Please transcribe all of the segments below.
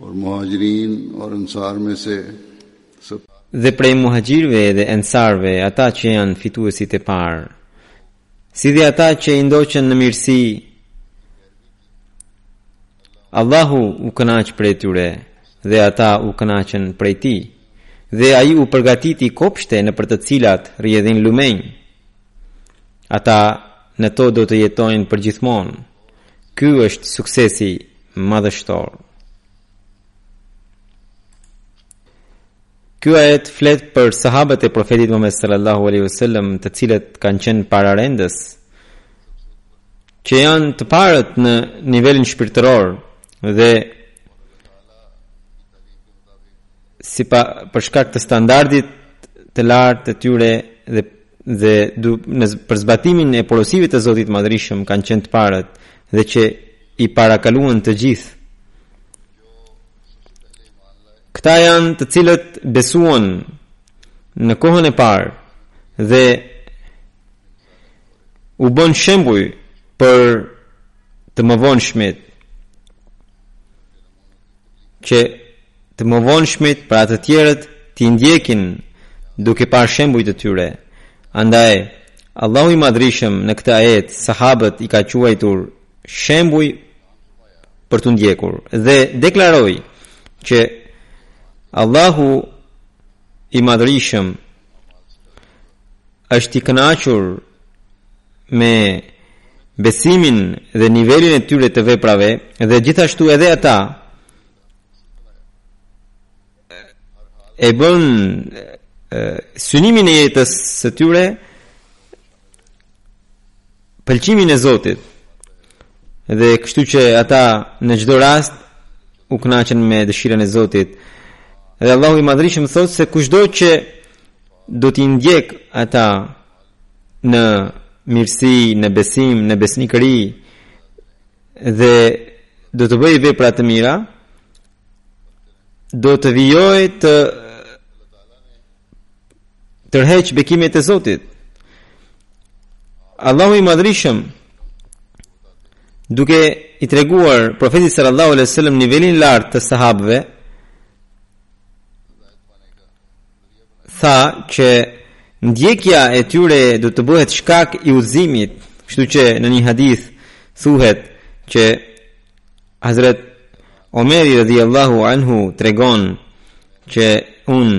Or muhajirin, or ansar me se dhe prej muhaxhirëve dhe ensarëve ata që janë fituesit e parë, si dhe ata që i ndoqën në mirësi, Allahu u kënaq prej tyre dhe ata u kënaqën prej tij, dhe ai u përgatiti kopshte nëpër të cilat rrjedhin lumenj, ata në to do të jetojnë përgjithmonë. Ky është suksesi madhështor. Ky ajet flet për sahabët e profetit Muhammed sallallahu alaihi wasallam, të cilët kanë qenë pararendës, që janë të parët në nivelin shpirtëror dhe si pa për shkak të standardit të lartë të tyre dhe dhe du, në për zbatimin e porosive të Zotit të Madhërishëm kanë qenë të parët dhe që i parakaluan të gjithë. Këta janë të cilët besuan në kohën e parë dhe u bënë shembuj për të mëvonshmit. që të mëvonshmit pra të tjerët t'i ndjekin duke parë shembuj të tyre. Andaj, Allahu i madhërishëm në këtë ajet, sahabët i ka quajtur shembuj për t'u ndjekur dhe deklaroi që Allahu i madhërishëm Është i kënaqur me besimin dhe nivelin e tyre të veprave dhe gjithashtu edhe ata e bënë synimin e jetës së tyre pëlqimin e Zotit. Dhe kështu që ata në çdo rast u kënaqën me dëshirën e Zotit. Dhe Allahu i Madhërishëm thotë se kushdo që do t'i ndjekë ata në mirësi, në besim, në besnikëri dhe do të bëjë vepra të mira, do të vijojë të tërheqë bekimet e Zotit. Allahu i madhërishëm duke i treguar profetit sallallahu alaihi wasallam nivelin e lartë të sahabëve tha që ndjekja e tyre do të bëhet shkak i udhëzimit, kështu që në një hadith thuhet që Hazret Omeri radhiyallahu anhu tregon që unë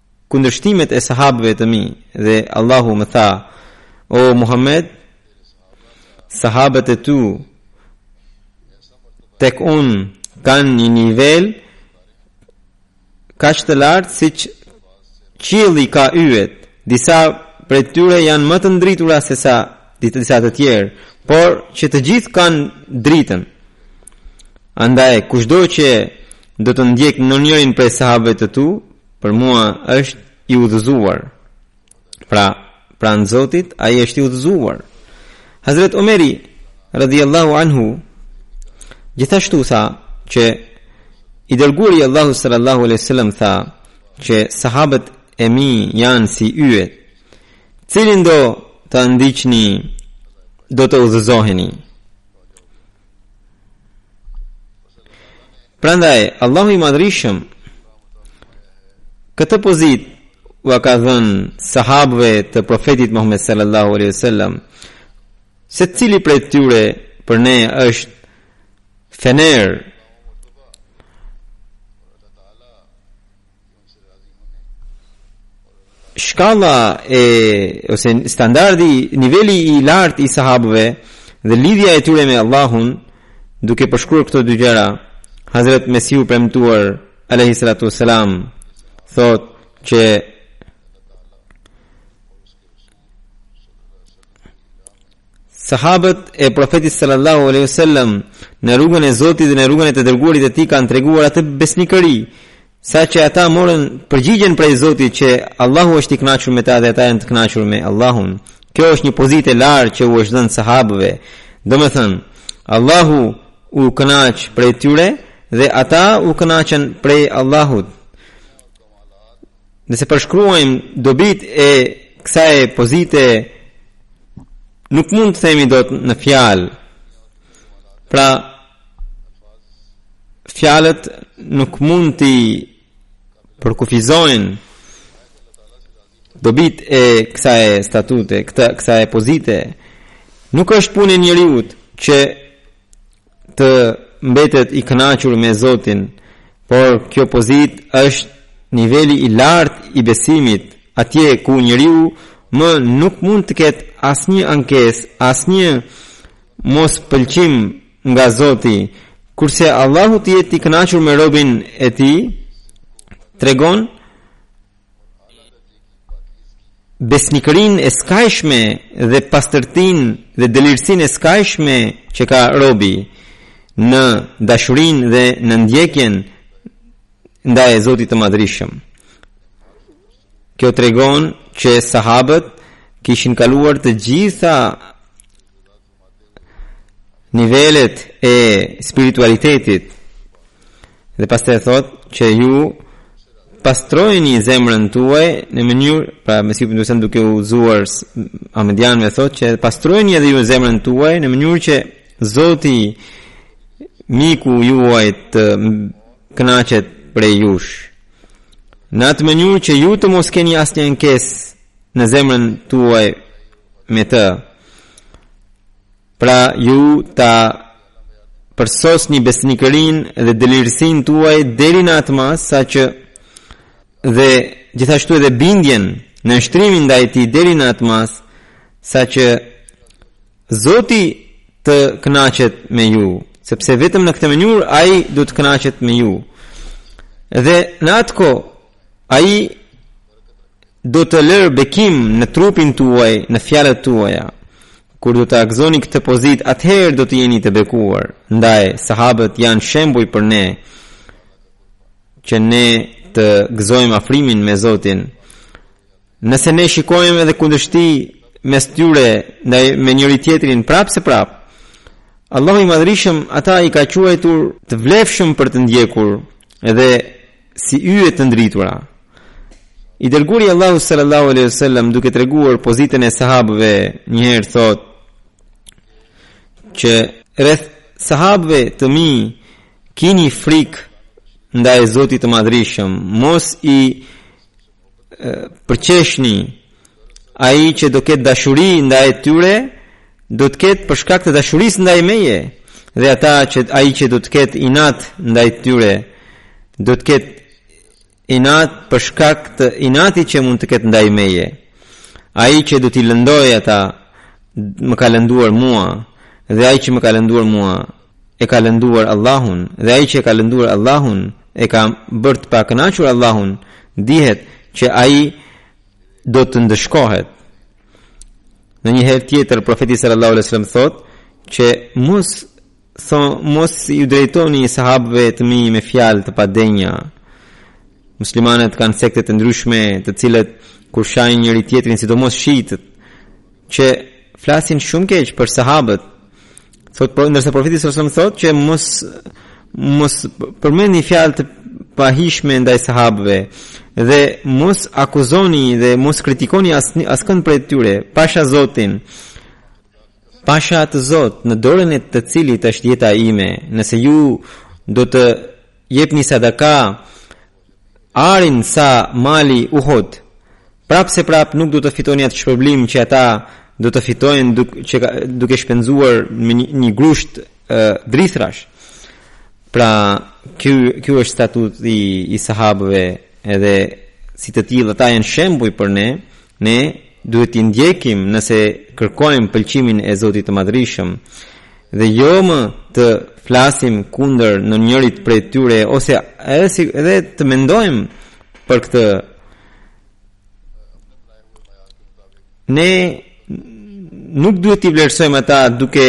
kundërshtimet e sahabëve të mi dhe Allahu më tha o Muhammed sahabët e tu tek unë kanë një nivel kaq të lartë siç qielli ka yjet disa prej tyre janë më të ndritura se sa disa të tjerë por që të gjithë kanë dritën andaj kushdo që do të ndjekë njërin prej sahabëve të tu Për mua është i udhëzuar. Pra, pranë Zotit, ai është i udhëzuar. Hazret Omeri, radhiallahu anhu, gjithashtu tha që i dërguari i Allahut sallallahu alaihi wasallam tha që sahabët e mi janë si yjet. Cilindo ta ndiqni, do të udhëzoheni. Prandaj, Allahu i madhërishëm, këtë pozitë, ua ka dhënë sahabëve të profetit Muhammed sallallahu alaihi wasallam secili prej tyre për ne është fener shkalla e ose standardi niveli i lartë i sahabëve dhe lidhja e tyre me Allahun duke përshkruar këto dy gjëra Hazret Mesihu i premtuar alayhi salatu wasalam thotë që Sahabët e profetit sallallahu alaihi wasallam në rrugën e Zotit dhe në rrugën e të dërguarit të tij kanë treguar atë besnikëri, saqë ata morën përgjigjen prej Zotit që Allahu është i kënaqur me ta dhe ata janë të kënaqur me Allahun. Kjo është një pozitë e lartë që u është dhënë sahabëve. Domethënë, Allahu u kënaq prej tyre dhe ata u kënaqën prej Allahut. Nëse përshkruajmë dobitë e kësaj pozite nuk mund t'i themi dot në fjalë. Pra fjalët nuk mund t'i përkufizojnë dobitë e kësaj statute, të kësaj pozite. Nuk është punë e njeriut që të mbetet i kënaqur me Zotin, por kjo pozitë është niveli i lartë i besimit, atje ku njeriu më nuk mund të ketë asnjë ankesë, asnjë mospëlqim nga Zoti. Kurse Allahu të jetë i kënaqur me robin e tij, tregon besnikërinë e skajshme dhe pastërtinë dhe delirësinë e skajshme që ka robi në dashurinë dhe në ndjekjen ndaj Zotit të Madhrishëm. Kjo tregon që sahabët kishin kaluar të gjitha nivelet e spiritualitetit dhe pastaj thotë që ju pastrojni zemrën tuaj në mënyrë pra Mesihu i Premtuar duke udhëzuar ahmedianët thotë që pastrojni edhe ju zemrën tuaj në mënyrë që zoti miku juaj të kënaqet prej jush në atë mënyrë që ju të mos keni asnjë ankesë në zemrën tuaj me të. Pra ju ta përsosni besnikërin dhe delirësin tuaj deri në atë masë saqë dhe gjithashtu edhe bindjen nënshtrimin ndaj tij deri në atë masë saqë zoti të knaqet me ju sepse vetëm në këtë mënyrë ai do të kënaqet me ju. Dhe në atë kohë ai Do të lërë bekim në trupin tuaj në fjalët tuaja. Kur do ta gëzoni këtë pozitë, atëherë do të jeni të bekuar. Ndaj, sahabët janë shembuj për ne që ne të gëzojmë afrimin me Zotin. Nëse ne shikojmë edhe kundërshti mes tyre ndaj me njëri-tjetrin prapëseprapë, Allahu i madhrishëm ata i ka quajtur të vlefshëm për të ndjekur dhe si yje të ndritura. I dërguari i Allahut sallallahu alaihi wasallam duke treguar pozitën e sahabëve një herë thotë që rreth sahabëve të mi kini frikë ndaj Zotit të Madhrishëm, mos i përqeshni ai që do ketë dashuri ndaj tyre do të ketë për shkak të dashurisë ndaj meje dhe ata që ai që do të ketë inat ndaj tyre do të ketë inat për shkak të inatit që mund të ketë ndaj meje ai që do t'i lëndojë ata më ka lënduar mua dhe ai që më ka lënduar mua e ka lënduar Allahun dhe ai që e ka lënduar Allahun e ka bërë të pakënaqur Allahun, dihet që ai do të ndëshkohet. Në një herë tjetër profeti sallallahu alajhi wasallam thotë që mos thon mos iu drejtoni sahabëve të mi me fjalë të padenja. Muslimanët kanë sekte të ndryshme, të cilat kur shajnë njëri-tjetrin, sidomos shiitët, që flasin shumë keq për sahabët, Thot po ndërsa profeti sallallahu alajhi wasallam thotë që mos mos përmendni fjalë të pahijshme ndaj sahabëve dhe mos akuzoni dhe mos kritikoni as askënd prej tyre pasha Zotin pasha atë Zot në dorën e të cilit është jeta ime nëse ju do të jepni sadaka Arin sa mali Uhud prapë se prapë nuk do të fitoni atë shpërblim që ata do të fitojnë duke që duke shpenzuar me një, një grusht drithërash. Pra, ky ky është statuti i sahabëve, edhe si të tillë ata janë shembuj për ne, Ne duhet t'i ndjekim nëse kërkojmë pëlqimin e Zotit të Madhërishëm dhe jo më të flasim kundër ndonjërit prej tyre ose edhe, si, edhe të mendojmë për këtë ne nuk duhet t'i vlerësojmë ata duke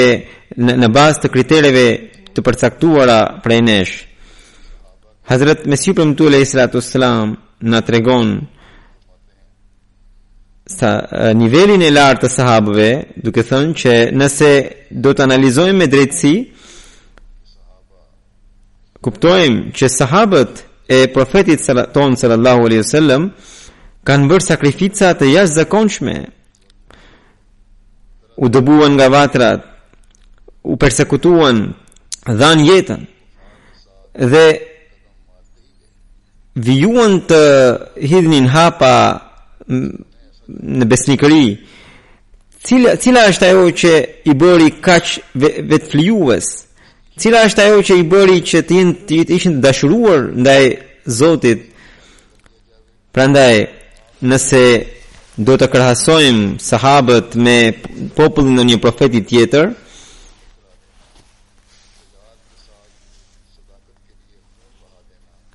në, në bazë të kritereve të përcaktuara prej nesh Hazret Mesihu i Premtuar alejhi salatu wasallam na tregon sa nivelin e lartë të sahabëve, duke thënë që nëse do të analizojmë me drejtësi, kuptojmë që sahabët e profetit tonë sallallahu alaihi wasallam kanë bërë sakrifica të jashtëzakonshme. U dëbuan nga vatrat, u persekutuan, dhanë jetën. Dhe vijuan të hidhnin hapa në besnikëri cila cila është ajo që i bëri kaq vetflijues cila është ajo që i bëri që të jenë të ishin të dashuruar ndaj Zotit prandaj nëse do të krahasojmë sahabët me popullin e ndonjë profeti tjetër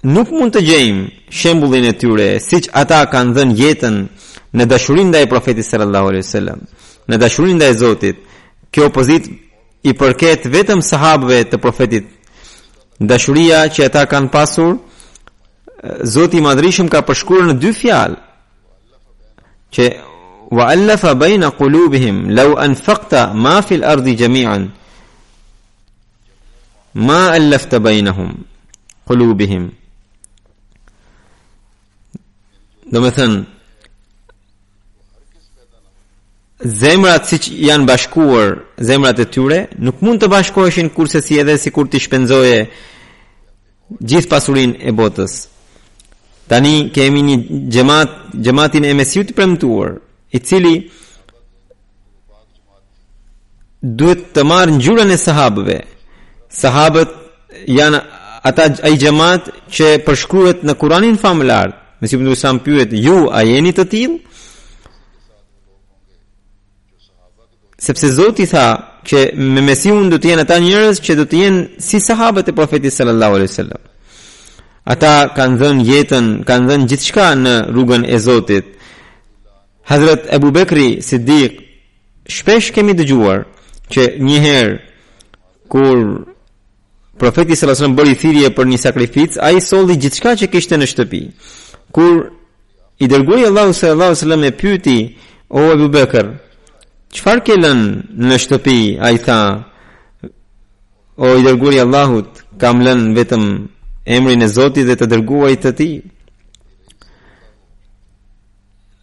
nuk mund të gjejmë shembullin e tyre siç ata kanë dhënë jetën në dashurinë ndaj profetit sallallahu alaihi wasallam, në dashurinë ndaj Zotit. Kjo pozitë i përket vetëm sahabëve të profetit. Dashuria që ata kanë pasur Zoti i Madhërishëm ka përshkruar në dy fjalë që wa allafa baina qulubihim law anfaqta ma fi al-ardi jami'an Ma allafta bainahum qulubihim Domethënë Zemrat siç janë bashkuar Zemrat e tyre Nuk mund të bashkoheshin kurrsesi edhe Sikur të shpenzoje Gjithë pasurinë e botës Tani kemi një xhemat Xhematin e Mesihut të premtuar I cili duhet të marrë ngjyrën e sahabëve. Sahabët janë ata ai xhamat që përshkruhet në Kur'anin famëlartë. Mesiu alejhi selam pyet, "Ju a jeni të tillë?" Sepse Zoti tha që me Mesiun do të jenë ata njerëz që do të jenë si sahabët e Profetit sallallahu alaihi wasallam. Ata kanë dhënë jetën, kanë dhënë gjithçka në rrugën e Zotit. Hazrat Ebu Bekri Siddiq shpesh kemi dëgjuar që një herë kur profeti sallallahu alajhi wasallam bëri thirrje për një sakrificë, ai solli gjithçka që kishte në shtëpi. Kur i dërguari i Allahut sallallahu alajhi wasallam e pyeti O Ebu Bekr, çfarë ke lënë në shtëpi, ai tha, o i dërguari i Allahut, kam lënë vetëm emrin e Zotit dhe të dërguarit të tij,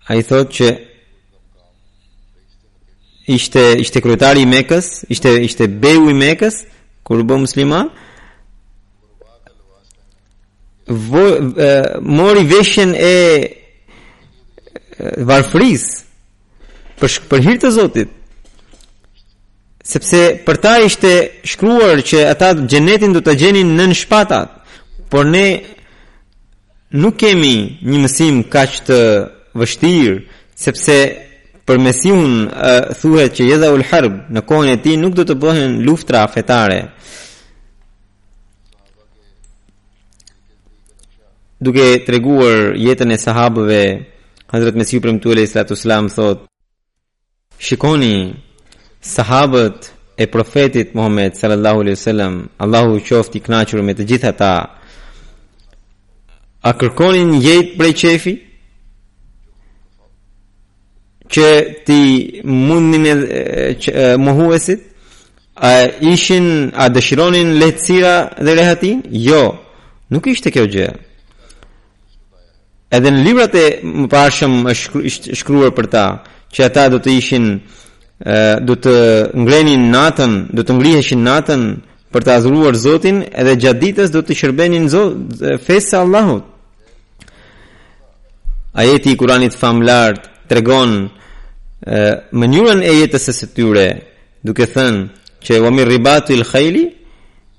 Ai thotë që ishte ishte kryetari i Mekës, ishte ishte beu i Mekës kur u bë musliman. Vo, e, mori veshjen e varfërisë për për hir të Zotit. Sepse për ta ishte shkruar që ata xhenetin do ta gjenin nën shpatat, por ne Nuk kemi një mësim kaq të vështirë, sepse për Mesiun thuhet që jeda ul harb në kohën e tij nuk do të bëhen luftra fetare. Duke treguar jetën e sahabëve, Hazrat Mesiu i premtuar alejhi salatu wasallam thotë Shikoni, Sahabët e Profetit Muhammed sallallahu alaihi wasallam, Allahu qoftë i kënaqur me të gjithë ata. A kërkonin jetë prej qejfi? Që t'i mundnin mohuesit? A ishin, a dëshironin lehtësirat dhe rehatin? Jo, nuk ishte kjo gjë. Edhe në librat e mëparshëm është shkruar për ta, që ata do të ishin do të ngrenin natën, do të ngriheshin natën për të adhuruar Zotin, edhe gjatë ditës do t'i shërbenin Zot fesë së Allahut. Ajeti i Kuranit famëlartë tregon mënyrën e jetës së tyre, duke thënë që wa min ribatil khayli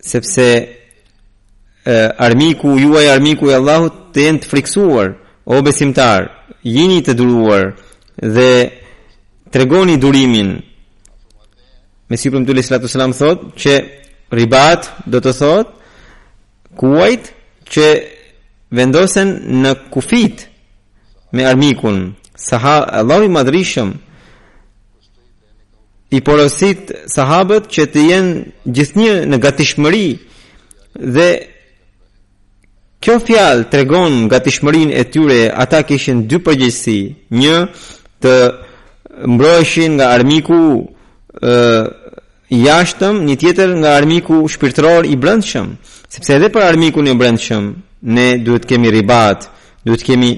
sepse e, armiku juaj armiku i Allahut të jenë të frikësuar o besimtarë jini të duruar dhe tregoni durimin Mesihu i Premtuar alejhi salatu vesselam thotë që ribat do të thotë kuajt që vendosen në kufijtë me armikun saha Allahu i madhërishëm i porosit sahabët që të jenë gjithnjë në gatishmëri dhe kjo fjalë tregon gatishmërinë e tyre ata kishin dy përgjegjësi një të mbroheshin nga armiku ë i jashtëm një tjetër nga armiku shpirtëror i brendshëm sepse edhe për armikun e brendshëm ne duhet të kemi ribat duhet të kemi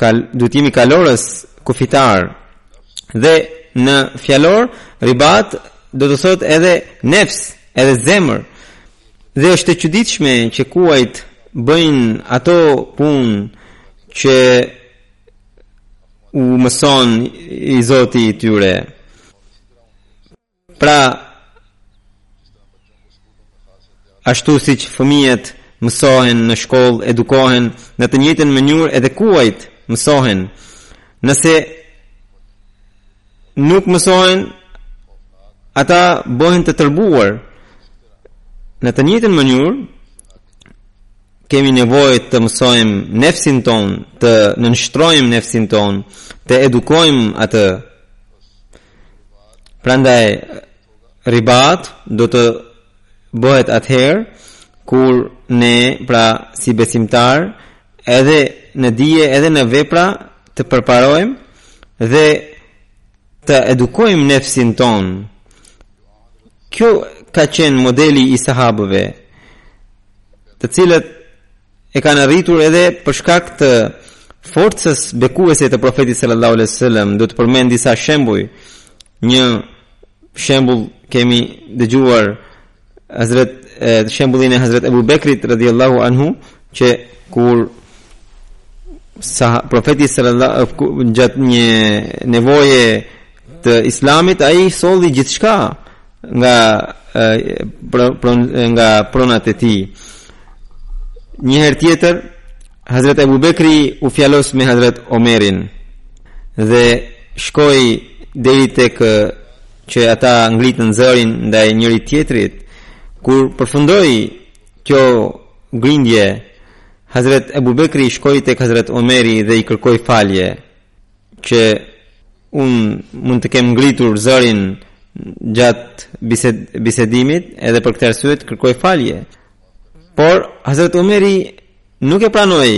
kal, duhet të jemi kalorës kufitarë. Dhe në fjalor ribat do të thotë edhe nefs, edhe zemër. Dhe është e çuditshme që kuajt bëjnë ato punë që u mëson i zoti i tyre. Pra, ashtu siç fëmijët mësohen në shkollë, edukohen në të njëjtën mënyrë edhe kuajt mësohen. Nëse nuk mësohen, ata bëhen të tërbuar. Në të njëjtën mënyrë, kemi nevojë të mësojmë nefsin tonë, të nënshtrojmë nefsin tonë, të edukojmë atë. Prandaj ribat do të bëhet atëherë kur ne pra si besimtarë edhe në dije edhe në vepra të përparojmë dhe të edukojmë nefsin tonë. Kjo ka qenë modeli i sahabëve, të cilët e kanë arritur edhe për shkak të forcës bekuese të profetit sallallahu alaihi wasallam do të përmend disa shembuj një shembull kemi dëgjuar Hazret shembullin e Hazret Abu Bekrit radhiyallahu anhu që kur sa profeti sallallahu gjatë një nevoje të islamit ai solli gjithçka nga nga pronat e tij. Një herë tjetër Hazret Abu Bekri u fjalos me Hazret Omerin dhe shkoi deri tek që ata ngritën zërin ndaj njëri-tjetrit kur përfundoi kjo grindje Hazret Abu Bekri shkoi tek Hazret Omeri dhe i kërkoi falje që Unë mund të kem ngritur zërin gjatë bised, bisedimit edhe për këtë arsye të kërkoj falje. Por Hazrat Umeri nuk e pranoi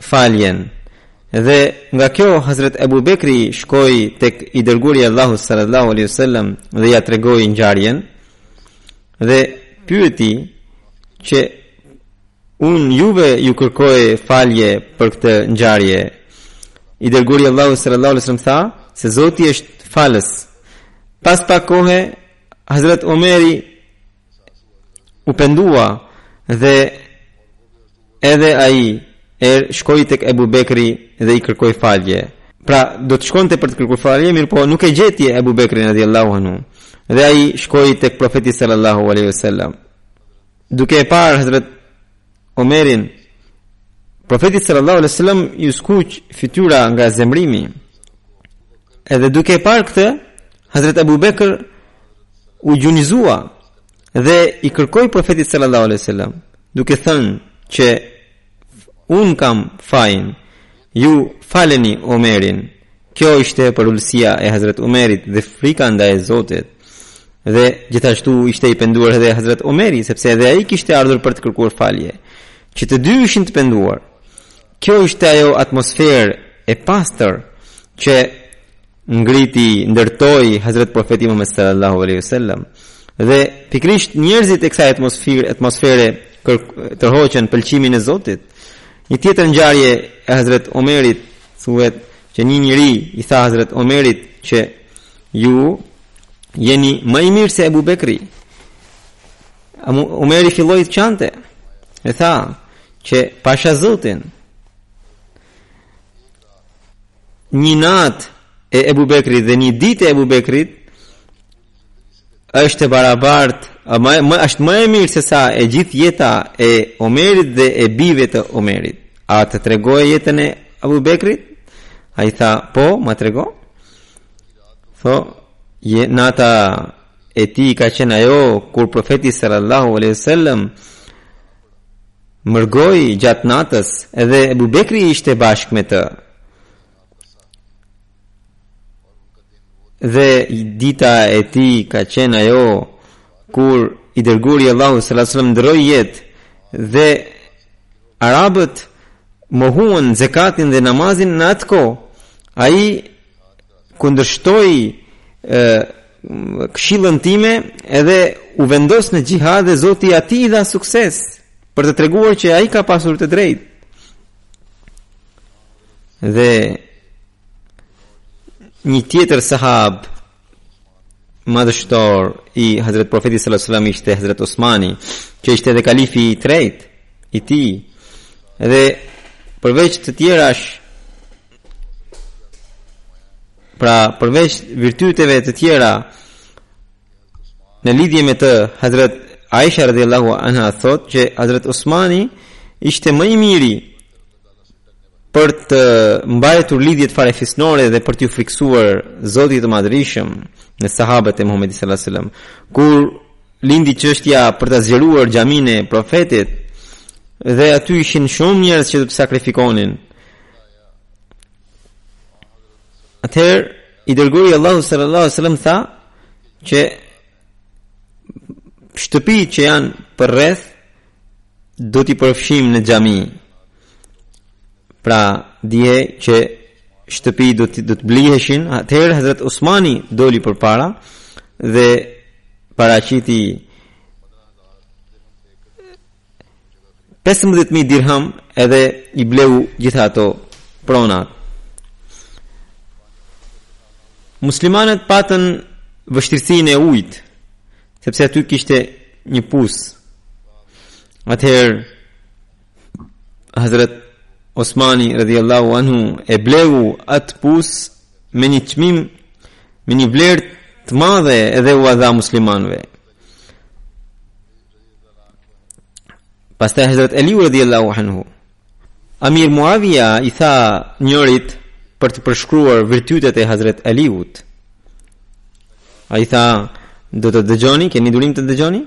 faljen. Dhe nga kjo Hazrat Abu Bekri shkoi tek i dërguari i Allahut sallallahu alaihi wasallam dhe ia tregoi ngjarjen dhe pyeti që Unë juve ju kërkoj falje për këtë ngjarje. I dërguari i Allahut sallallahu alaihi wasallam tha se Zoti është falës. Pas pak kohe Hazrat Omeri u pendua dhe edhe ai er shkoi tek Ebu Bekri dhe i kërkoi falje. Pra, do të shkonte për të kërkuar falje, mirëpo nuk e gjeti Ebu Bekri radhiyallahu anhu. Dhe ai shkoi tek profeti sallallahu alaihi wasallam. Duke e parë Hazret Omerin, profetit sallallahu alaihi wasallam iu skuq fytyra nga zemrimi. Edhe duke e parë këtë, Hazret Abu Bekr u gjunizua dhe i kërkoi profetit sallallahu alaihi wasallam, duke thënë që unë kam fajin Ju faleni Omerin. Kjo ishte përulësia e Hazrat Omerit dhe frika ndaj Zotit. Dhe gjithashtu ishte i penduar edhe Hazrat Omeri, sepse edhe ai kishte ardhur për të kërkuar falje. Që të dy ishin të penduar. Kjo ishte ajo atmosferë e pastër që ngriti, ndërtoi Hazrat Profeti Muhammed sallallahu alaihi wasallam. Dhe pikrisht njerëzit e kësaj atmosfere, atmosfere tërhoqën pëlqimin e Zotit. Një tjetër ngjarje e Hazret Omerit thuhet që një njeri i tha Hazret Omerit që ju jeni më i mirë se Ebu Bekri. Omeri filloi të qante e tha që pasha zotin një natë e Ebu Bekrit dhe një ditë e Ebu Bekrit është e barabart, më, më, është më e mirë sesa e gjithë jeta e Omerit dhe e bijve të Omerit. A të tregoj jetën e Abu Bekrit? Ai tha, po, ma trego. Tho, je, nata e tij ka qenë ajo, kur profeti sallallahu alaihi sallam, mërgoi gjatë natës, edhe Abu Bekri ishte bashkë me të. Dhe dita e tij ka qenë ajo kur i dërguari i Allahut sallallahu alaihi wasallam ndërroi jetë dhe arabët mohuan zekatin dhe namazin në atë kohë. Ai kundërshtoi këshillën time edhe u vendos në xhihad dhe Zoti atij i dha sukses për të treguar që ai ka pasur të drejtë. Dhe një tjetër sahab madhështor i Hazret Profetit sallallahu alajhi wasallam ishte Hazret Usmani, që ishte edhe kalifi i tretë i tij. Dhe përveç të tjerash pra përveç virtyteve të tjera në lidhje me të Hazret Aisha radhiyallahu anha thotë që Hazret Usmani ishte më i miri për të mbajtur lidhjet farefisnore dhe për t'ju frikësuar Zotit të Madhërishëm në sahabët e Muhamedit sallallahu alajhi wasallam. Kur lindi çështja për ta zgjeruar xhaminë e profetit dhe aty ishin shumë njerëz që do të sakrifikonin. Atëherë i Dërguari i Allahut sallallahu alajhi wasallam tha që shtëpitë që janë përreth do t'i përfshijmë në xhami. Pra, dihet që shtëpi do të do të bliheshin, atëherë Hazrat Usmani doli përpara dhe paraqiti 15000 dirham edhe i bleu gjitha ato pronat. Muslimanët patën vështirësinë e ujit Sepse aty kishte një pus. Atëherë Hazrat Osmani radhiyallahu anhu e bleu atë pus me një çmim me një vlerë të madhe edhe ua dha muslimanëve. Pastaj Hazrat Aliu radhiyallahu anhu Amir Muavija i tha njërit për të përshkruar virtytet e Hazret Aliut. Ai tha, do të dëgjoni, keni durim të dëgjoni?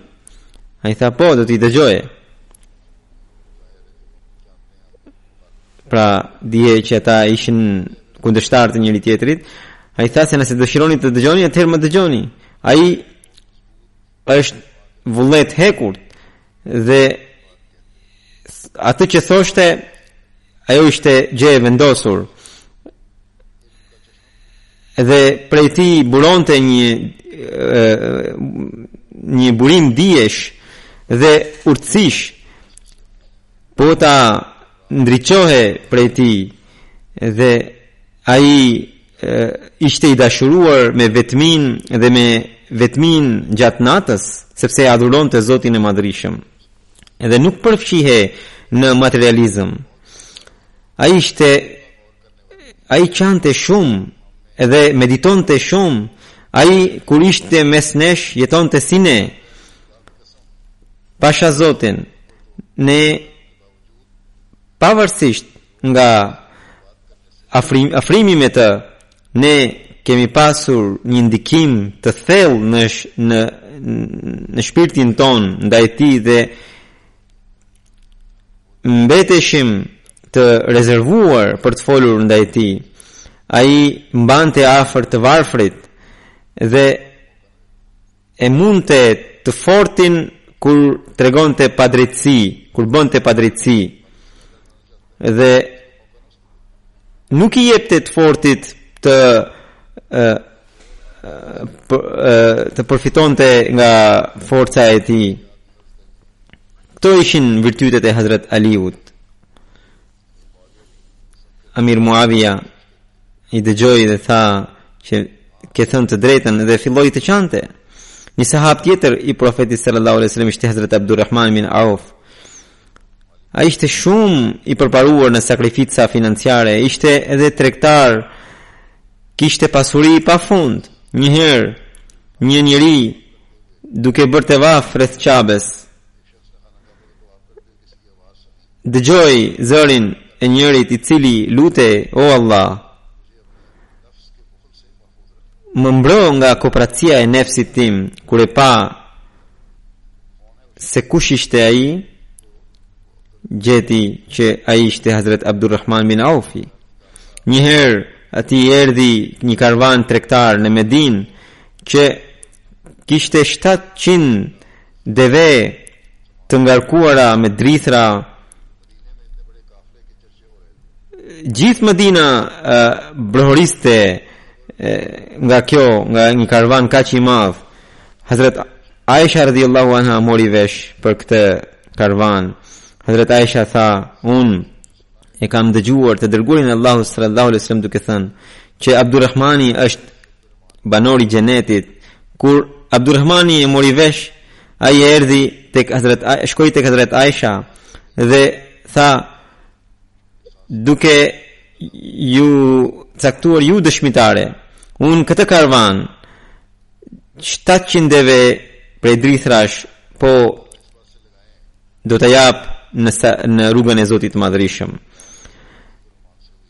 Ai tha, po, do t'i dëgjoj. Pra, dihet që ata ishin kundërshtarë të njëri-tjetrit, ai tha se nëse dëshironi të dëgjoni, atëherë më dëgjoni. Ai është vullnet i hekurt dhe atë që thoshte ajo ishte gjë e vendosur dhe prej tij buronte një një burim dijesh dhe urtësish bota ndriçohej prej tij dhe ai ishte i dashuruar me vetminë dhe me vetminë gjatë natës, sepse e adhuronte Zotin e Madhërishëm, dhe nuk përfshihej në materializëm. Ai ishte, ai qante shumë, dhe meditonte shumë, ai kur ishte mes nesh, jetonte si ne, pasha Zotin, ne pavarësisht, Nga afrim, afrimi me të, ne kemi pasur një ndikim të thellë në në në shpirtin tonë ndaj tij dhe mbeteshim të rezervuar për të folur ndaj tij. Ai mbante afër të varfrit dhe E mundte të fortin kur tregonte padrejtësi, kur bënte padrejtësi. Dhe nuk i jepte të fortit të ë të përfitonte nga forca e tij. Këto ishin virtytet e Hazrat Aliut. Amir Muavija i dëgjoi dhe tha që ke thënë të drejtën dhe filloi të qante. Një sahab tjetër i profetit sallallahu alaihi wasallam ishte Hazrat Abdurrahman bin Auf. Ai ishte shumë i përparuar në sakrifica financiare, ishte edhe tregtar, kishte pasuri pa fund. Njëherë, një njeri duke bërë tavaf rreth Qabes, dëgjoi zërin e njërit i cili lutej o Allah më mbro nga kopracia e nefsit tim kur e pa se kush ishte ai gjeti që ai ishte Hazret Abdurrahman bin Aufi një herë atij erdhi një karvan tregtar në Medinë që kishte 700 Deve të ngarkuara me drithra gjithë Medina brohoriste nga kjo, nga një karvan kaq i madh. Hazrat Aisha radhiyallahu anha mori vesh për këtë karvan. Hazrat Aisha tha, "Unë e kam dëgjuar të dërguarin e Allahut sallallahu alaihi wasallam duke thënë që Abdurrahmani është banor i xhenetit kur Abdurrahmani e mori vesh ai erdhi tek Hazrat Aisha shkoi tek Hazrat Aisha dhe tha duke ju caktuar ju dëshmitare unë këtë karvan 700 deve prej drithrash po do ta jap në në rrugën e Zotit të Madhërishëm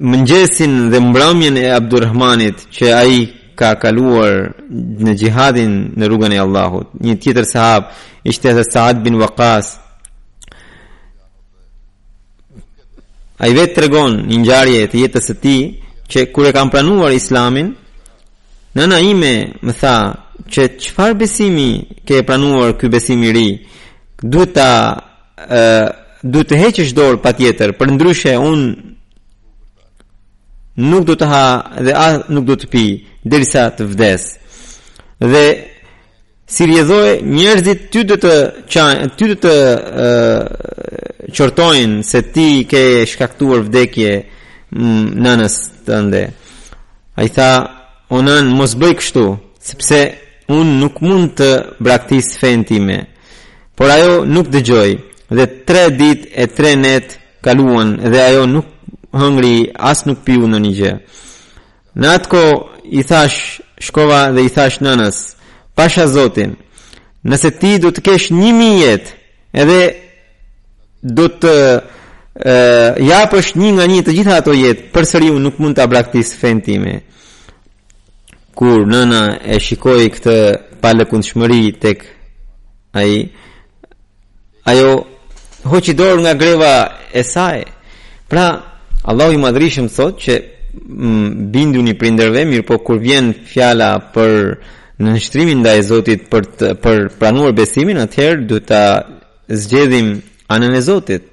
mëngjesin dhe mbrëmjen e Abdurrahmanit që ai ka kaluar në xhihadin në rrugën e Allahut. Një tjetër sahab ishte edhe Saad bin Uakas. Ai vetë tregon një ngjarje të jetës së tij që kur e kam pranuar Islamin, nëna ime më tha që çfarë besimi ke pranuar ky besim i ri? Duhet ta Ë duhet të heqësh dorë patjetër, përndryshe un nuk do të ha dhe as nuk do të pi derisa të vdes. Dhe si rrjedhojë njerëzit ty do të shajnë, ty do të ë qortojnë se ti ke shkaktuar vdekje nënës tënde. Ai tha, "O nënë, mos bëj kështu, sepse unë nuk mund të braktis fenë time." Por ajo nuk dëgjoi, dhe tre ditë e tre net kaluan dhe ajo nuk hëngri as nuk piu ndonjë gjë. Në atë kohë i thashë shkova dhe i thashë nënës, pasha zotin, nëse ti do të kesh një mijë jetë edhe do të e, japësh një nga një të gjitha ato jetë, përsëri unë nuk mund ta braktis fenë time. Kur nëna e shikoi këtë palëkundshmëri tek ai, ajo hoqi dorë nga greva e saj. Pra, Allahu i Madhërishëm thotë që mm, binduni prindërve, mirëpo kur vjen fjala për nënshtrimin ndaj Zotit për të, për pranuar besimin, atëherë duhet ta zgjedhim anën e Zotit.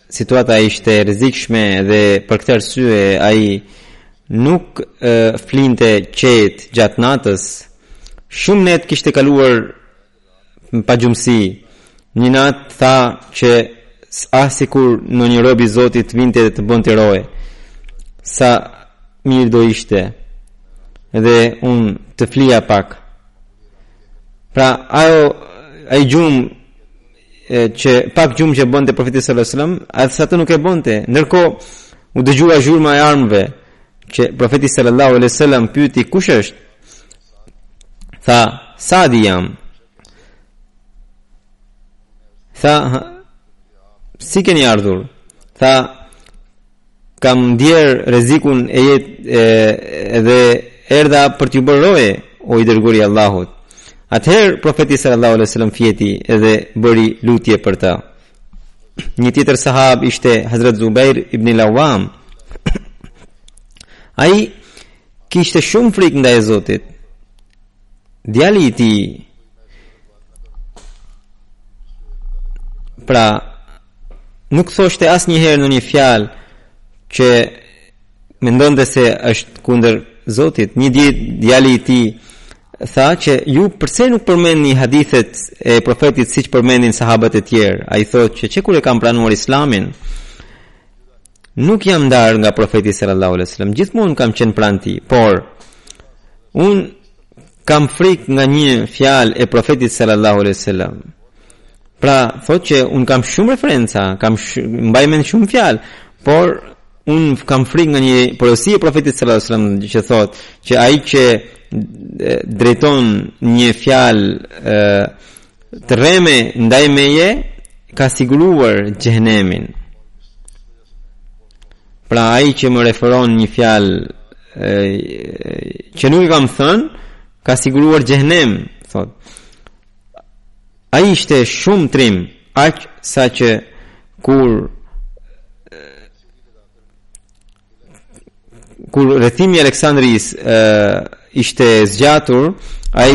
Situata ishte e rrezikshme dhe për këtë arsye ai nuk e, flinte qetë gjatë natës. Shumë net kishte kaluar pagjumësi. Një natë tha që ah sikur ndonjë rob i Zotit të vinte dhe të bënte roje. Sa mirë do ishte dhe unë të flija pak. Pra, ajo, ai gjumë që pak gjumë që bënte profeti sallallahu alajhi wasallam, as atë nuk e bënte. Ndërkohë u dëgjua zhurma e armëve që profeti sallallahu alajhi wasallam pyeti kush është? Tha, Sadi jam. Tha, si keni ardhur? Tha, Kam ndjerë rrezikun e jetë e, dhe erdha për t'ju bërë roje, o i dërguari i Allahut. Atëherë profeti sallallahu alaihi wasallam fjeti dhe bëri lutje për të. Një tjetër sahab ishte Hazrat Zubair ibn al-Awwam. Ai kishte shumë frikë ndaj Zotit. Djali i tij pra Nuk thoshte asnjëherë ndonjë fjalë që mendonte se është kundër Zotit. Një ditë djali i tij tha që ju përse nuk përmendni hadithet e profetit siç përmendin sahabët e tjerë. Ai thotë që që kur e kam pranuar islamin, nuk jam ndarë nga profeti sallallahu alaihi wasallam. Gjithmonë kam qenë pranë tij, por unë Kam frik nga një fjalë e Profetit sallallahu alaihi wasallam. Pra, thotë që un kam shumë referenca, kam sh mbaj mend shumë fjalë, por un kam frik nga një porosi e Profetit sallallahu alaihi wasallam që thotë që ai që drejton një fjalë të rreme ndaj meje ka siguruar xhehenemin. Pra ai që më referon një fjalë që nuk e kam thënë, ka siguruar xhehenem, thot. Ai ishte shumë trim, aq sa që kur kur rrethimi i Aleksandrisë ishte zgjatur, ai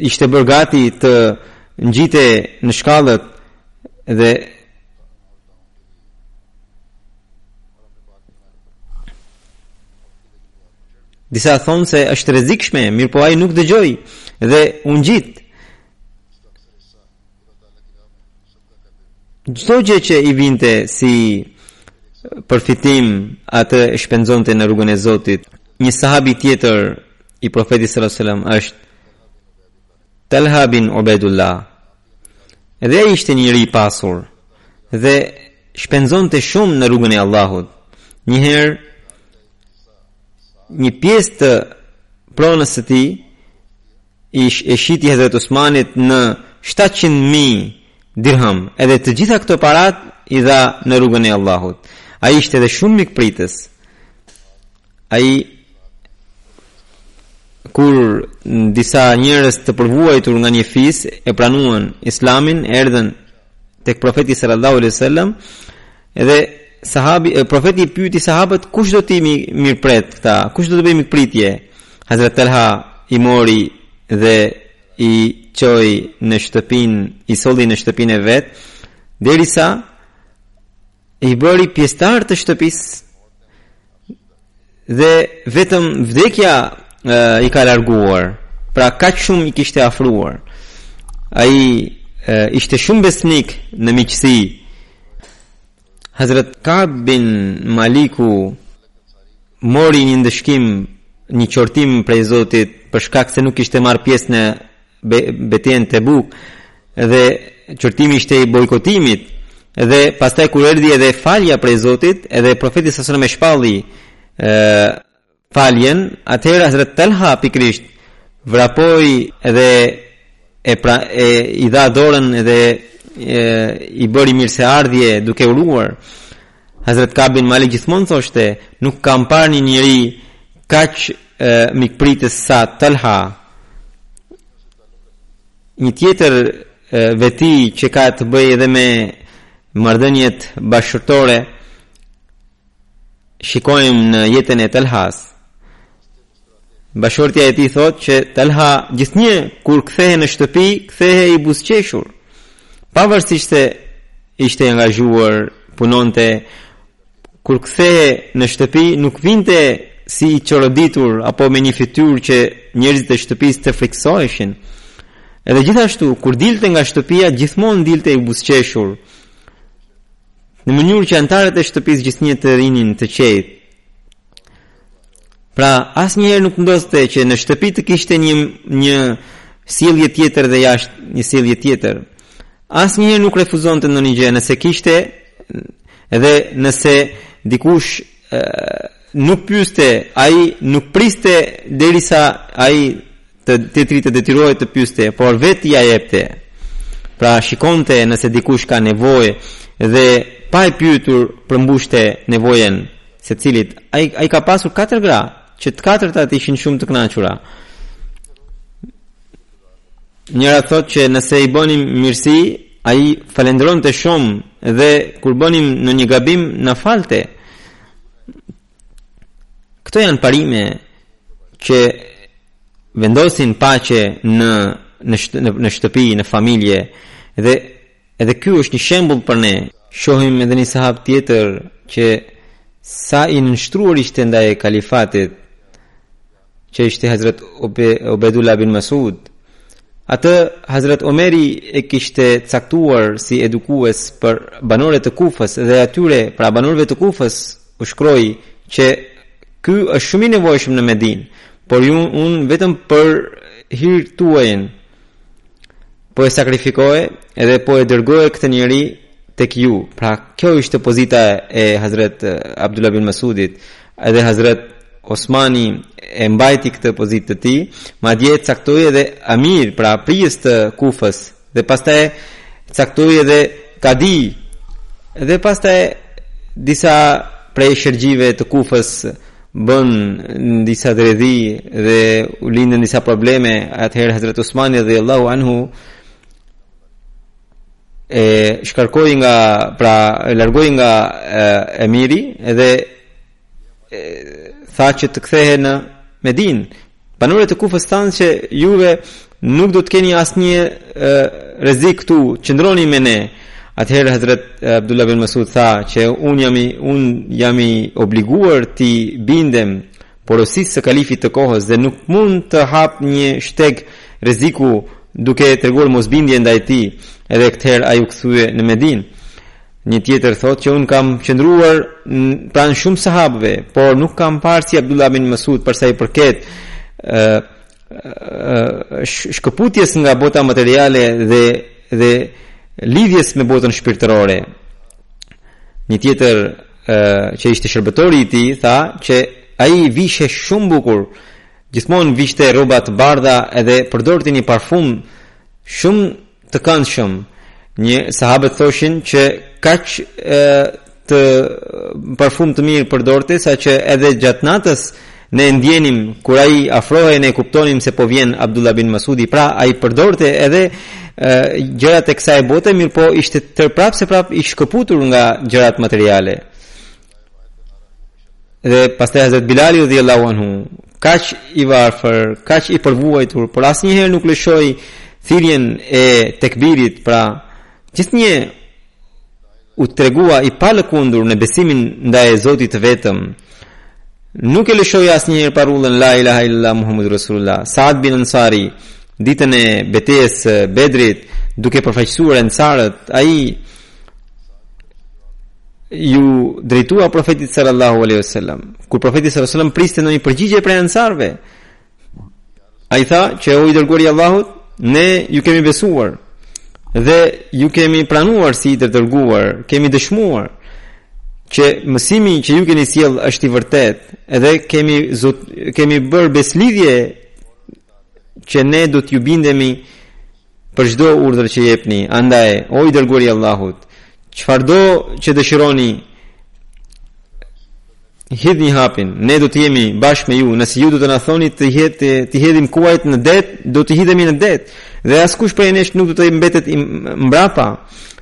ishte bërë gati të ngjitej në shkallët dhe Disa thonë se është rrezikshme, mirëpo ai nuk dëgjoi dhe u ngjit. Çdo gjë që i vinte si përfitim atë e shpenzonte në rrugën e Zotit. Një sahabi tjetër i Profetit sallallahu alajhi wasallam është Talha bin Ubaidullah. Dhe ai ishte njeri i pasur dhe shpenzonte shumë në rrugën e Allahut. Njëherë një pjesë të pronës së tij ish e shiti Hazrat Usmanit në 700.000 dirham, edhe të gjitha këto parat i dha në rrugën e Allahut. Ai ishte edhe shumë mikpritës. Ai kur disa njerëz të përvuajtur nga një fis e pranuan Islamin, erdhën tek profeti sallallahu alaihi wasallam dhe sahabi e profeti i pyeti sahabët kush do t'i mirëpret këta, kush do të bëjmë pritje? Hazrat Talha i mori dhe i çoi në shtëpinë, i solli në shtëpinë e vet, derisa i bëri pjesëtarë të shtëpisë dhe vetëm vdekja e, i ka larguar pra kaq shumë i kishte afruar ai ishte shumë besnik në miqësi Hazret Kab bin Maliku mori një ndëshkim një qortim prej Zotit për shkak se nuk kishte marrë pjesë në betejën Tebuk dhe qortimi ishte i bojkotimit dhe pastaj kur erdhi edhe falja prej Zotit edhe profeti sallallahu alajhi wasallam e shpalli faljen atëherë Hazrat Talha pikrisht vrapoi edhe e pra e i dha dorën edhe e, i bëri mirëseardhje duke uruar Hazrat Ka'b bin Malik gjithmonë thoshte, nuk kam parë një njeri kaq mikpritës sa Talha. Një tjetër e, veti që ka të bëjë edhe me marrëdhëniet bashkëshortore shikojmë në jetën e Talhas. Bashkëshortja e tij thotë që Talha gjithnjë kur kthehej në shtëpi, kthehej i buzëqeshur. Pavarësisht se ishte i angazhuar, punonte, kur kthehej në shtëpi nuk vinte si i çoroditur apo me një fytyrë që njerëzit e shtëpisë të frikësoheshin. Edhe gjithashtu, kur dilte nga shtëpia, gjithmonë dilte i buzëqeshur. Në mënyrë që anëtarët e shtëpisë gjithnjë të rrinin të qetë. Pra, asnjëherë nuk ndodhte që në shtëpi të kishte një, një sjellje tjetër dhe jashtë një sjellje tjetër. Asnjëherë nuk refuzonte ndonjë gjë, nëse kishte dhe nëse dikush e, nuk pyste, ai nuk priste derisa ai tjetri të detyrohej të pyste, por vetë ia jepte. Pra shikonte nëse dikush ka nevojë dhe pa e pyetur përmbushte nevojën e secilit. Ai ai ka pasur katër gra, që të katërtat ishin shumë të kënaqura. Njëra thotë që nëse i bënim mirësi, ai falendronte shumë dhe kur bënim ndonjë gabim na falte. Këto janë parime që vendosin paqe në në në shtëpi, në familje dhe edhe ky është një shembull për ne. Shohim edhe një sahab tjetër që sa i nënshtruar ishte ndaj kalifatit që ishte Hazret Obedullah bin Masud. Atë Hazret Omeri e kishte caktuar si edukues për banorët e Kufës dhe atyre pra banorëve të Kufës u shkroi që ky është shumë i nevojshëm në Medinë, por ju unë vetëm për hir tuaj po e sakrifikoj edhe po e dërgoj këtë njeri tek ju. Pra, kjo ishte pozita e Hazret Abdullah bin Masudit, edhe Hazret Osmani e mbajti këtë pozitë të tij, madje caktoi edhe Amir, pra prijës të Kufës, dhe pastaj caktoi edhe Kadi. Dhe pastaj disa prej sherrxhinjve të Kufës bënë disa dredhi dhe u lindën disa probleme atëherë Hazrat Usmani radhiallahu anhu e shkarkoi nga pra e largoi nga e, emiri dhe e, tha që të kthehej në Medinë Banorët e Kufës thanë që juve nuk do të keni asnjë rrezik këtu, qëndroni me ne. Atëherë Hazrat Abdullah bin Masud tha që un jam i un jam i obliguar t'i bindem porosisë së kalifit të kohës dhe nuk mund të hap një shteg rreziku duke treguar mosbindje ndaj tij. Edhe këtë herë ai u kthye në Medinë. Një tjetër thotë që unë kam qëndruar pranë shumë sahabëve, por nuk kam parë si Abdullah bin Mas'ud për sa i përket ë shkëputjes nga bota materiale dhe dhe lidhjes me botën shpirtërore. Një tjetër ë që ishte shërbëtori i tij tha që ai vishej shumë bukur, gjithmonë vishte rroba të bardha edhe përdorte një parfum shumë të këndshëm një sahabët thoshin që kaq të parfum të mirë përdorte sa që edhe gjatë natës ne e ndjenim kur ai afrohej ne e kuptonim se po vjen Abdullah bin Masudi pra ai përdorte edhe gjërat e kësaj bote mirëpo ishte tër prapseprap i shkëputur nga gjërat materiale Dhe pastaj Hazrat Bilali radhiyallahu anhu, kaq i varfër, kaq i përvuajtur, por asnjëherë nuk lëshoi thirrjen e tekbirit, pra gjithnjë u tregua i palëkundur në besimin ndaj Zotit të vetëm. Nuk e lëshoi asnjëherë parullën la ilaha illallah muhammedur rasulullah. Saad bin Ansari ditën e betejës së Bedrit, duke përfaqësuar ansarët, ai iu drejtua profetit sallallahu alaihi wasallam kur profeti sallallahu alaihi wasallam priste ndonjë përgjigje prej ansarve ai tha që o i dërguari i Allahut ne ju kemi besuar dhe ju kemi pranuar si i dërguar kemi dëshmuar që mësimi që ju keni sjell është i vërtet edhe kemi zot, kemi bër beslidhje që ne do t'ju bindemi për çdo urdhër që jepni, andaj o i dërguari i Allahut, çfarëdo që dëshironi hidhni hapin, ne do të jemi bashkë me ju, nëse ju do të na thoni të t'i hedhim kuajt në det, do të hidhemi në det. Dhe askush prej nesh nuk do të mbetet mbrapa.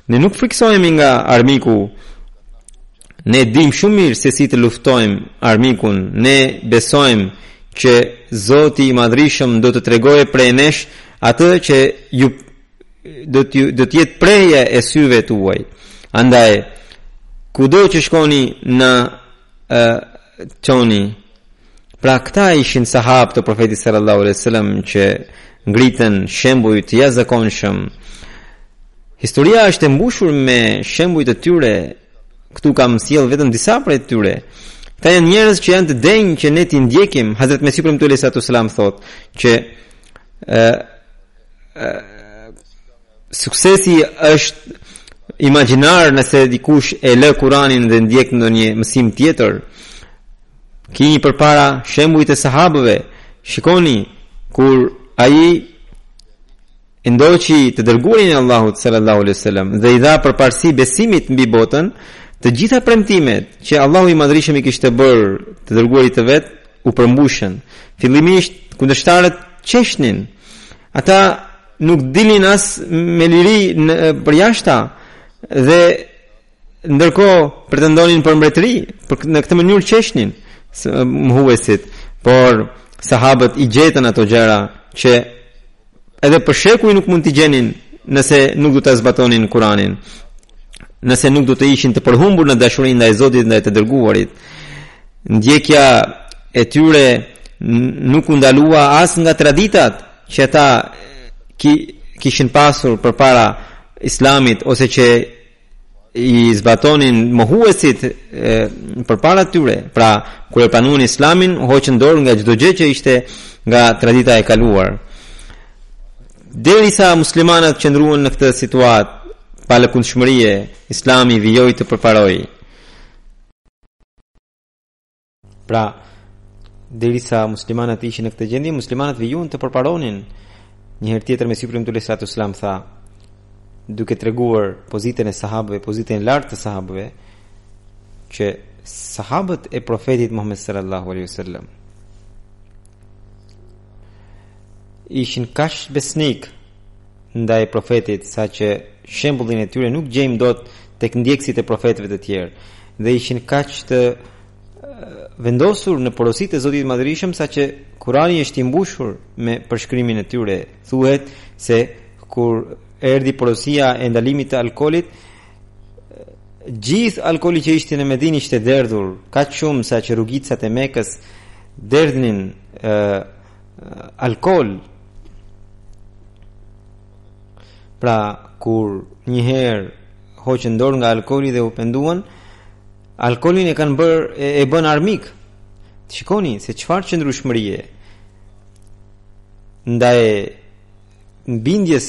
Ne nuk frikësohemi nga armiku Ne dimë shumë mirë se si të luftojmë armikun, ne besojmë që Zoti i Madhrishëm do të tregojë prej nesh atë që ju do të do të jetë prehje e syve tuaj. Andaj kudo që shkoni na çoni, pra këta ishin sahab të profetit sallallahu alaihi wasallam që ngritën shembuj të jashtëzakonshëm. Historia është e mbushur me shembuj të tyre Këtu kam sjell vetëm disa prej tyre. Këta janë njerëz që janë të denjë që ne t'i ndjekim. Hazret Mesihu i Premtuar alaihi salatu wasallam thotë që ë suksesi është imagjinar nëse dikush e lë Kur'anin dhe ndjek ndonjë mësim tjetër. Kini përpara shembujt e sahabëve. Shikoni kur ai e ndoqi të dërguarin e Allahut sallallahu alaihi wasallam dhe i dha përparësi besimit mbi botën, të gjitha premtimet që Allahu i Madhërishëm i kishte bërë të dërguarit të vet u përmbushën. Fillimisht kundërshtarët qeshnin. Ata nuk dilnin as me liri në përjashta dhe Ndërkohë pretendonin për mbretëri, për në këtë mënyrë qeshnin mohuesit, por sahabët i gjetën ato gjëra që edhe për shekuj nuk mund t'i gjenin nëse nuk do ta zbatonin Kur'anin, nëse nuk do të ishin të përhumbur në dashurinë ndaj Zotit ndaj të dërguarit. Ndjekja e tyre nuk u ndalua as nga traditat që ata ki, kishin pasur përpara Islamit ose që i zbatonin mohuesit përpara tyre. Pra, kur e pranuan Islamin, hoqën dorë nga çdo gjë që ishte nga tradita e kaluar. Derisa muslimanët qëndruan në këtë situatë palëkundshmërie, Islami vijoi të përparojë. Pra, derisa muslimanët ishin në këtë gjendje, muslimanët vijuan të përparonin. Një herë tjetër Mesihu i Premtuar alaihi salatu wasallam tha, duke treguar pozitën e sahabëve, pozitën e lartë të sahabëve, që sahabët e profetit Muhammed sallallahu alaihi wasallam ishin kaq besnik ndaj profetit saqë shembullin e tyre nuk gjejmë dot tek ndjekësit e profetëve të tjerë dhe ishin kaq të vendosur në porositë e Zotit të Madhërishëm saqë Kurani është i mbushur me përshkrimin e tyre thuhet se kur erdhi porosia e ndalimit të alkoolit Gjithë alkooli që ishte në Medinë ishte derdhur, kaq shumë saqë rrugicat e Mekës derdhnin ë alkool. Pra, kur një herë hoqën dorë nga alkooli dhe u penduan, alkoolin e kanë bërë e, e bënë armik. Shikoni se çfarë qëndrueshmërie ndaj bindjes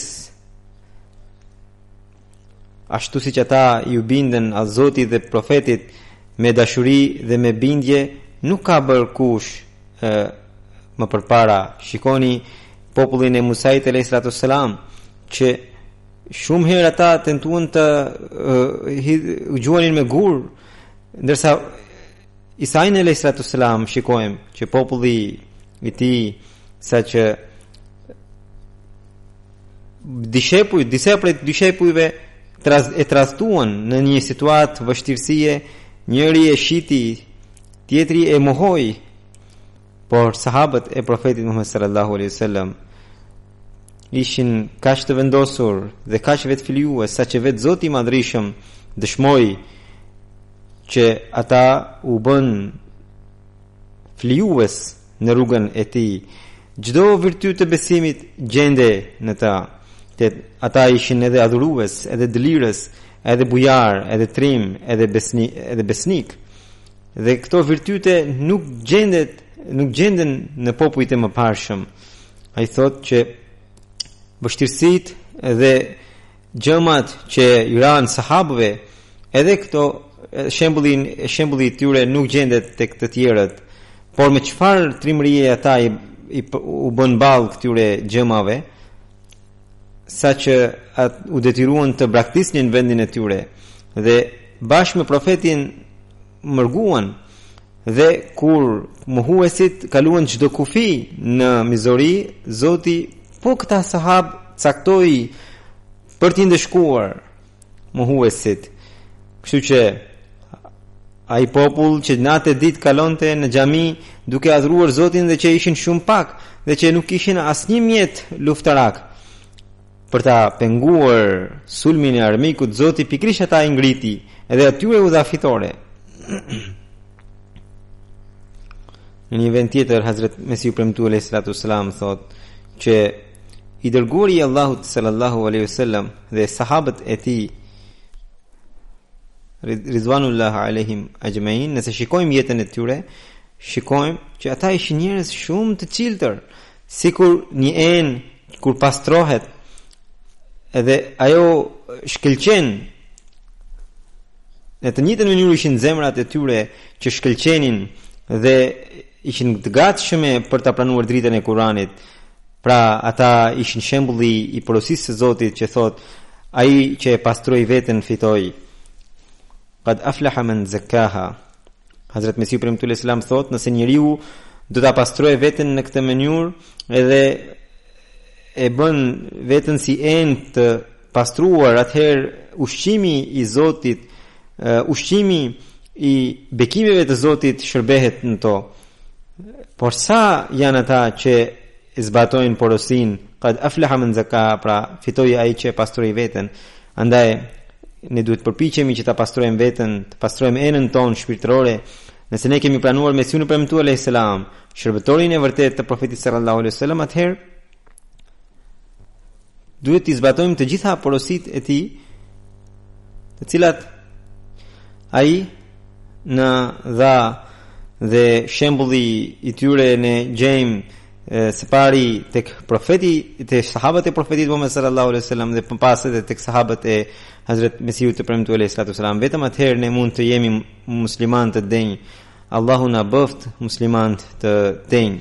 ashtu siç ata iu bindën Zotit dhe Profetit me dashuri dhe me bindje, nuk ka bërë kush më përpara. Shikoni popullin e Musait alayhis salatu selam që shumë herë ata tentuan të gjuanin me gur, ndërsa Isain alayhis salatu selam shikojmë që populli i tij saqë dishepuj, disa prej dishepujve tradh, e tradhtuan në një situatë vështirësie, njëri e shiti, tjetri e mohoi. Por sahabët e profetit Muhammed sallallahu alaihi wasallam ishin kaq të vendosur dhe kaq vetëflijues saqë vetë Zoti i Madhërishëm dëshmoi që ata u bënë flijues në rrugën e tij. Çdo virtyt të besimit gjendej në ta. Te ata ishin edhe adhurues, edhe dëlirës, edhe bujarë, edhe trim, edhe besni, edhe besnik. Dhe këto virtyte nuk gjendet, nuk gjenden në popujt e mëparshëm. Ai thotë që vështirësitë dhe Gjëmat që i ranë sahabëve, edhe këto shembulli, shembulli i tyre nuk gjendet tek të tjerët. Por me çfarë trimërie ata i, i u bënë ballë këtyre gjëmave, saqë u detyruan të braktisnin vendin e tyre dhe bashkë me profetin mërguan dhe kur mohuesit kaluan çdo kufi në mizori, Zoti po këta sahabë caktoi për t'i ndëshkuar mohuesit. Kështu që ai popull që natë e ditë kalonte në xhami duke adhuruar Zotin dhe që ishin shumë pak dhe që nuk kishin asnjë mjet luftarak Për ta penguar sulmin e armikut, Zoti pikërisht ata i ngriti dhe atyre u dha fitore. Në një vend tjetër Hazrat Mesihu i Premtuar alayhi salatu wasalam thotë që i dërguari i Allahut sallallahu alaihi wasallam dhe sahabët e tij Rizwanullah alehim ajmain nëse shikojmë jetën e tyre shikojmë që ata ishin njerëz shumë të çiltër Sikur një enë kur pastrohet edhe ajo shkëlqen në të njëjtën mënyrë ishin zemrat e tyre që shkëlqenin dhe ishin të gatshme për ta pranuar dritën e Kuranit. Pra ata ishin shembulli i porosisë së Zotit që thotë ai që e pastroi veten fitoi. Qad aflaha man zakkaha. Hazret Mesiu i Premtuar alejhi selam thotë, nëse njeriu do ta pastrojë veten në këtë mënyrë, edhe e bën veten si enë të pastruar, atëherë ushqimi i Zotit, ushqimi i bekimeve të Zotit shërbehet në to. Por sa janë ata që e zbatojnë porosinë, qad aflaha man zaka, pra fitoi ai që pastroi veten. Andaj ne duhet përpiqemi që ta pastrojmë veten, të pastrojmë enën tonë shpirtërore. Nëse ne kemi pranuar Mesihun e Premtuar alayhis salam, shërbëtorin e vërtetë të Profetit sallallahu alaihi wasallam, atëherë duhet të zbatojmë të gjitha porositë e tij, të cilat ai na dha dhe shembullin e tyre ne e gjejmë së pari tek profeti te sahabët e profetit Muhammed sallallahu alaihi wasallam dhe pas edhe tek sahabët e Hazrat Mesihut të premtuar alaihi salatu wasallam vetëm atëherë ne mund të jemi muslimanë të denjë Allahu na bëftë muslimanë të denjë